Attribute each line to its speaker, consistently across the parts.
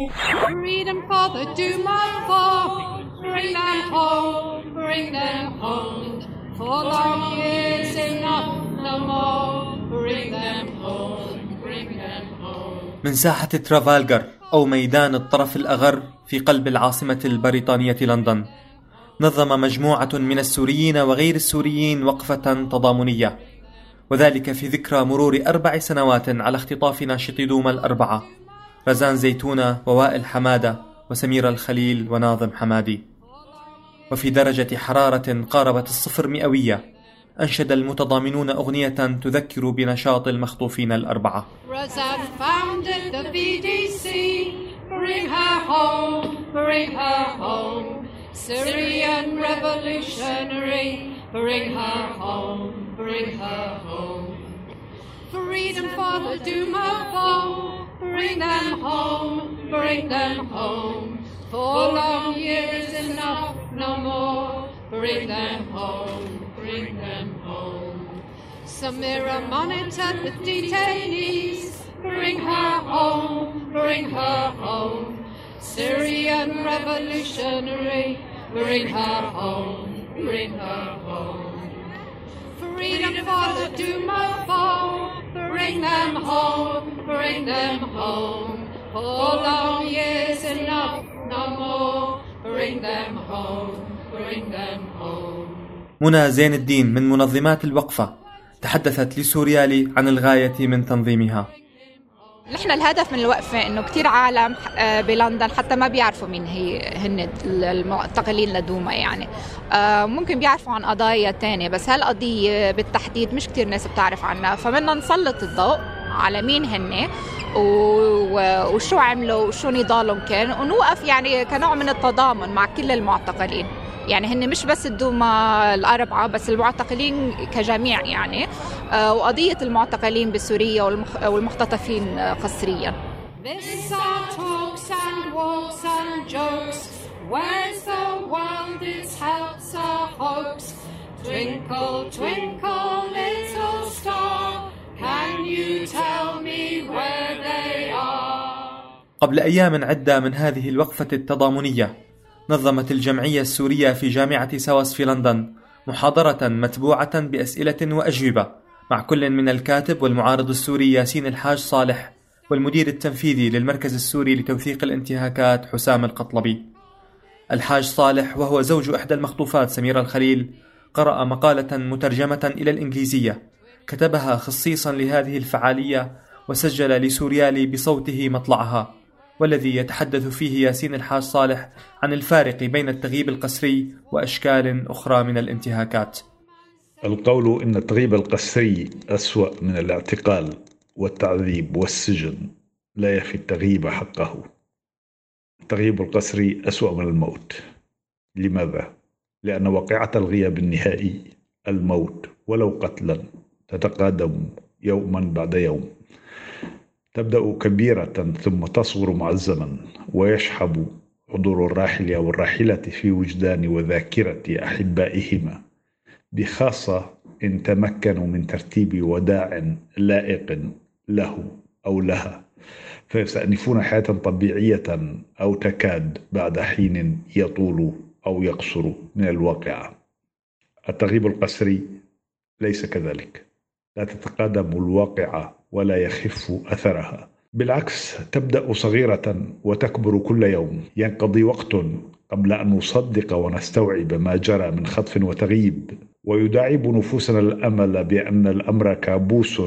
Speaker 1: Freedom for the Duma for bring them home, bring them home. For long years enough, no more. Bring them home, bring them home.
Speaker 2: من ساحة ترافالجر أو ميدان الطرف الأغر في قلب العاصمة البريطانية لندن نظم مجموعة من السوريين وغير السوريين وقفة تضامنية وذلك في ذكرى مرور أربع سنوات على اختطاف ناشطي دوما الأربعة رزان زيتونة ووائل حمادة وسمير الخليل وناظم حمادي وفي درجة حرارة قاربت الصفر مئوية أنشد المتضامنون أغنية تذكر بنشاط المخطوفين الأربعة.
Speaker 1: Syrian revolutionary. Bring her home, bring her home. Freedom for the Duma foe. Bring them home, bring them home. For long years enough, no more. Bring them home, bring them home. Samira monitored the detainees. Bring her home, bring her home. Syrian revolutionary. Bring her home, bring her home. Freedom for the Duma foe. Bring them home, bring them home. For long years enough, no more. Bring them home, bring them home.
Speaker 2: منى زين الدين من منظمات الوقفة تحدثت لسوريالي عن الغاية من تنظيمها
Speaker 3: نحن الهدف من الوقفة إنه كتير عالم آه، بلندن حتى ما بيعرفوا مين هي هن المعتقلين لدوما يعني. آه، ممكن بيعرفوا عن قضايا تانية بس هالقضية بالتحديد مش كتير ناس بتعرف عنها فمنا نسلط الضوء. على مين هن وشو عملوا؟ وشو نضالهم كان؟ ونوقف يعني كنوع من التضامن مع كل المعتقلين. يعني هن مش بس الدوما الأربعة بس المعتقلين كجميع يعني. آه، وقضية المعتقلين بسوريا والمخ- والمختطفين قسريا.
Speaker 1: This talks and walks and jokes. Where's the world? Its a hoax. Twinkle, twinkle,
Speaker 2: قبل أيام عدة من هذه الوقفة التضامنية نظمت الجمعية السورية في جامعة ساوس في لندن محاضرة متبوعة بأسئلة وأجوبة مع كل من الكاتب والمعارض السوري ياسين الحاج صالح والمدير التنفيذي للمركز السوري لتوثيق الانتهاكات حسام القطلبي. الحاج صالح وهو زوج إحدى المخطوفات سميرة الخليل قرأ مقالة مترجمة إلى الإنجليزية كتبها خصيصا لهذه الفعالية وسجل لسوريالي بصوته مطلعها. والذي يتحدث فيه ياسين الحاج صالح عن الفارق بين التغييب القسري وأشكال أخرى من الانتهاكات.
Speaker 4: القول إن التغييب القسري أسوأ من الاعتقال والتعذيب والسجن. لا يفي التغييب حقه. التغييب القسري أسوأ من الموت. لماذا؟ لأن واقعة الغياب النهائي الموت ولو قتلا تتقادم يوما بعد يوم. تبدأ كبيرة ثم تصغر مع الزمن ويشحب حضور الراحل أو الراحلة في وجدان وذاكرة أحبائهما بخاصة إن تمكنوا من ترتيب وداع لائق له أو لها فيستأنفون حياة طبيعية أو تكاد بعد حين يطول أو يقصر من الواقعة التغيب القسري ليس كذلك. لا تتقادم الواقعة ولا يخف أثرها. بالعكس تبدأ صغيرة وتكبر كل يوم. ينقضي وقت قبل أن نصدق ونستوعب ما جرى من خطف وتغييب. ويداعب نفوسنا الأمل بأن الأمر كابوس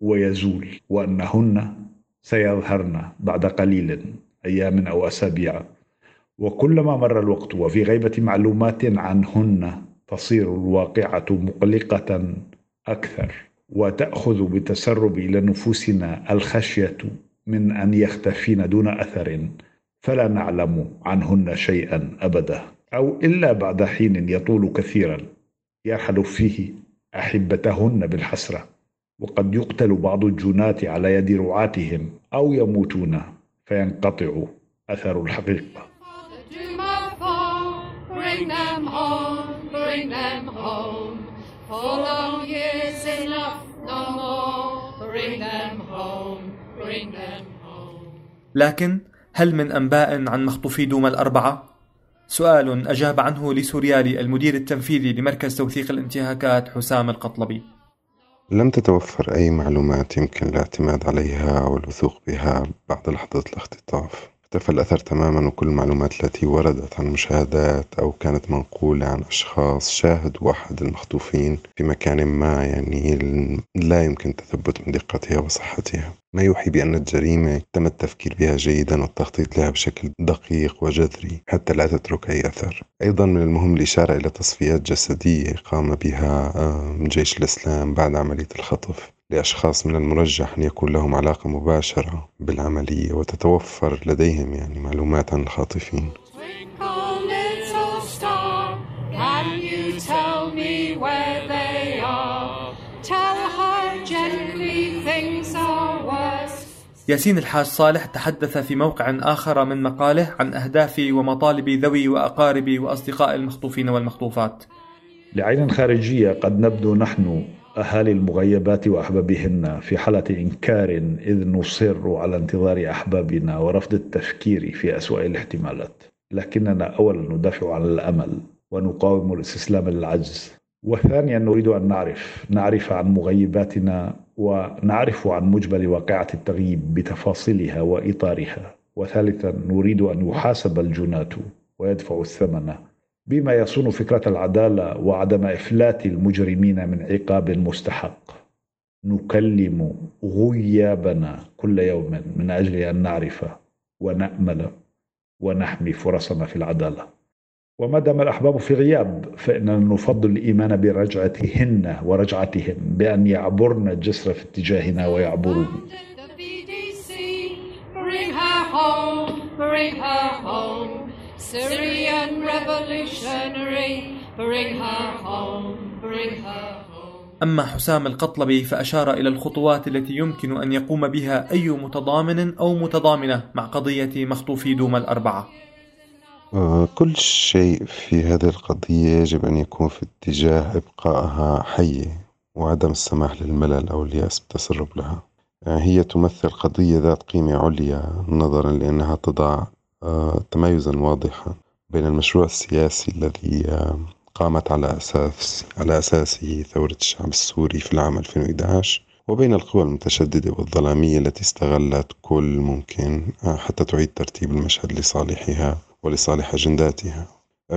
Speaker 4: ويزول وأنهن سيظهرن بعد قليل أيام أو أسابيع. وكلما مر الوقت وفي غيبة معلومات عنهن تصير الواقعة مقلقة أكثر. وتأخذ بالتسرب إلى نفوسنا الخشية من أن يختفين دون أثر فلا نعلم عنهن شيئا أبدا أو إلا بعد حين يطول كثيرا يرحل فيه أحبتهن بالحسرة وقد يقتل بعض الجنات على يد رعاتهم أو يموتون فينقطع أثر الحقيقة
Speaker 1: bring them home, bring them home. For long years
Speaker 2: لكن هل من أنباء عن مخطوفي دوما الأربعة؟ سؤال أجاب عنه لسوريالي المدير التنفيذي لمركز توثيق الانتهاكات حسام القطلبي.
Speaker 5: لم تتوفر أي معلومات يمكن الاعتماد عليها أو الوثوق بها بعد لحظة الاختطاف. اختفى الأثر تماما وكل المعلومات التي وردت عن مشاهدات أو كانت منقولة عن أشخاص شاهدوا أحد المخطوفين في مكان ما يعني لا يمكن تثبت من دقتها وصحتها. ما يوحي بأن الجريمة تم التفكير بها جيدا والتخطيط لها بشكل دقيق وجذري حتى لا تترك أي أثر. أيضا من المهم الإشارة إلى تصفيات جسدية قام بها آه، جيش الإسلام بعد عملية الخطف. لأشخاص من المرجح أن يكون لهم علاقة مباشرة بالعملية وتتوفر لديهم يعني معلومات عن الخاطفين.
Speaker 2: ياسين الحاج صالح تحدث في موقع آخر من مقاله عن أهداف ومطالب ذوي وأقارب وأصدقاء المخطوفين والمخطوفات.
Speaker 4: لعين خارجية قد نبدو نحن أهالي المغيبات وأحبابهن في حالة إنكار إذ نصر على انتظار أحبابنا ورفض التفكير في أسوأ الاحتمالات. لكننا أولا ندافع عن الأمل ونقاوم الاستسلام للعجز. وثانيا نريد أن نعرف نعرف عن مغيباتنا ونعرف عن مجمل واقعة التغييب بتفاصيلها وإطارها. وثالثا نريد أن يحاسب الجناة ويدفع الثمن بما يصون فكرة العدالة وعدم إفلات المجرمين من عقاب مستحق. نكلم غيابنا كل يوم من أجل أن نعرف ونأمل ونحمي فرصنا في العدالة. وما دام الأحباب في غياب فإننا نفضل الإيمان برجعتهن ورجعتهم بأن يعبرن الجسر في اتجاهنا ويعبرون. Syrian revolutionary,
Speaker 2: bring her home, bring her home. أما حسام القطلبي فأشار إلى الخطوات التي يمكن أن يقوم بها أي متضامن أو متضامنة مع قضية مخطوفي دوما الأربعة
Speaker 5: آه، كل شيء في هذه القضية يجب أن يكون في اتجاه إبقائها حية وعدم السماح للملل أو اليأس بالتسرب لها آه، هي تمثل قضية ذات قيمة عليا نظرا لأنها تضع تميزا واضحا بين المشروع السياسي الذي قامت على أساس على أساسه ثورة الشعب السوري في العام 2011 وبين القوى المتشددة والظلامية التي استغلت كل ممكن حتى تعيد ترتيب المشهد لصالحها ولصالح أجنداتها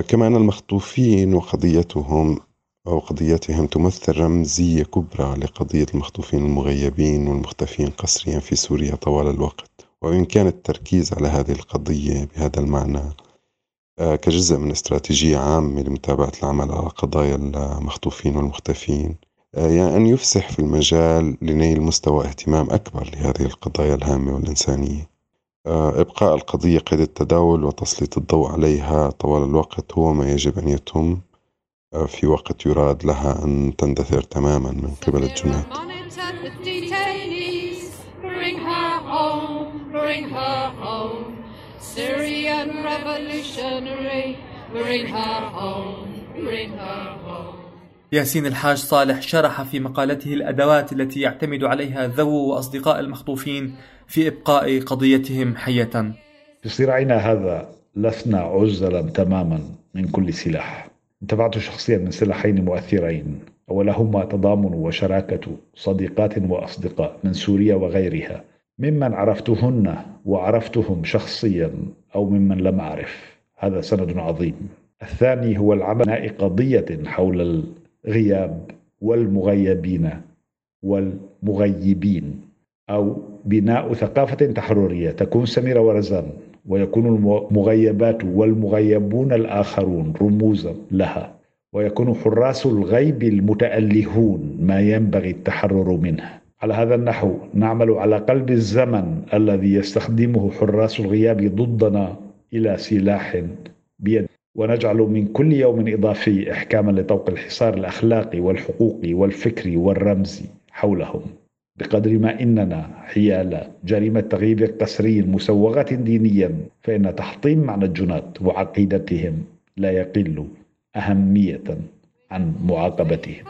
Speaker 5: كما أن المخطوفين وقضيتهم أو قضيتهم تمثل رمزية كبرى لقضية المخطوفين المغيبين والمختفين قسريا في سوريا طوال الوقت. وبإمكان التركيز على هذه القضية بهذا المعنى كجزء من استراتيجية عامة لمتابعة العمل على قضايا المخطوفين والمختفين يعني أن يفسح في المجال لنيل مستوى اهتمام أكبر لهذه القضايا الهامة والإنسانية. آه، إبقاء القضية قيد التداول وتسليط الضوء عليها طوال الوقت هو ما يجب أن يتم آه، في وقت يراد لها أن تندثر تماما من قبل الجنات. Syrian revolutionary,
Speaker 2: bring her home, bring her home. ياسين الحاج صالح شرح في مقالته الأدوات التي يعتمد عليها ذو وأصدقاء المخطوفين في إبقاء قضيتهم حية.
Speaker 4: في صراعنا هذا لسنا عزلا تماما من كل سلاح. انتفعت شخصيا من سلاحين مؤثرين. أولهما تضامن وشراكة صديقات وأصدقاء من سوريا وغيرها ممن عرفتهن وعرفتهم شخصيا أو ممن لم أعرف. هذا سند عظيم. الثاني هو العمل قضية حول الغياب والمغيبين والمغيبين أو بناء ثقافة تحررية تكون سميرة ورزان ويكون المغيبات والمغيبون الآخرون رموزا لها. ويكون حراس الغيب المتألهون ما ينبغي التحرر منه. على هذا النحو نعمل على قلب الزمن الذي يستخدمه حراس الغياب ضدنا إلى سلاح بيد. ونجعل من كل يوم إضافي إحكاما لطوق الحصار الأخلاقي والحقوقي والفكري والرمزي حولهم. بقدر ما إننا حيال جريمة تغييب قسري مسوغة دينيا فإن تحطيم معنى الجنات وعقيدتهم لا يقل أهمية عن معاقبتهم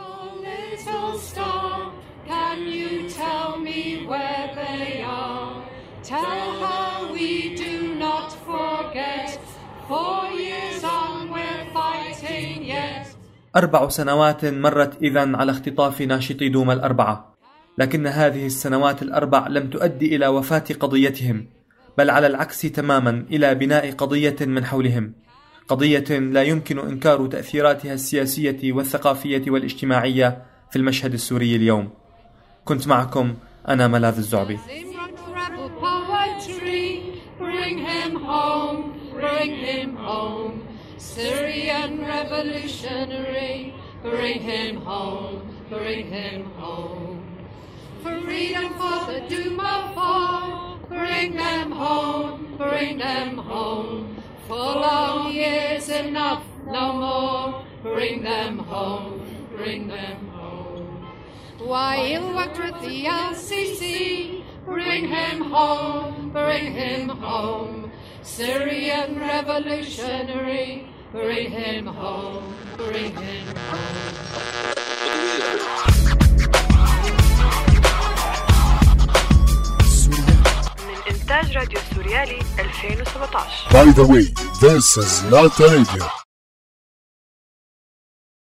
Speaker 1: أربع سنوات مرت إذا على اختطاف ناشطي دوما الأربعة. لكن هذه السنوات الأربع لم تؤدي إلى وفاة قضيتهم بل على العكس تماما إلى بناء قضية من حولهم. قضية لا يمكن إنكار تأثيراتها السياسية والثقافية والاجتماعية في المشهد السوري اليوم كنت معكم أنا ملاذ الزعبي bring them home, bring them home. For long years enough, no more, bring them home, bring them home. Worked with the LCC, bring him home, bring him home. Syrian revolutionary, bring him home, bring him home. إنتاج راديو سوريالي 2017 By the way, this is not radio.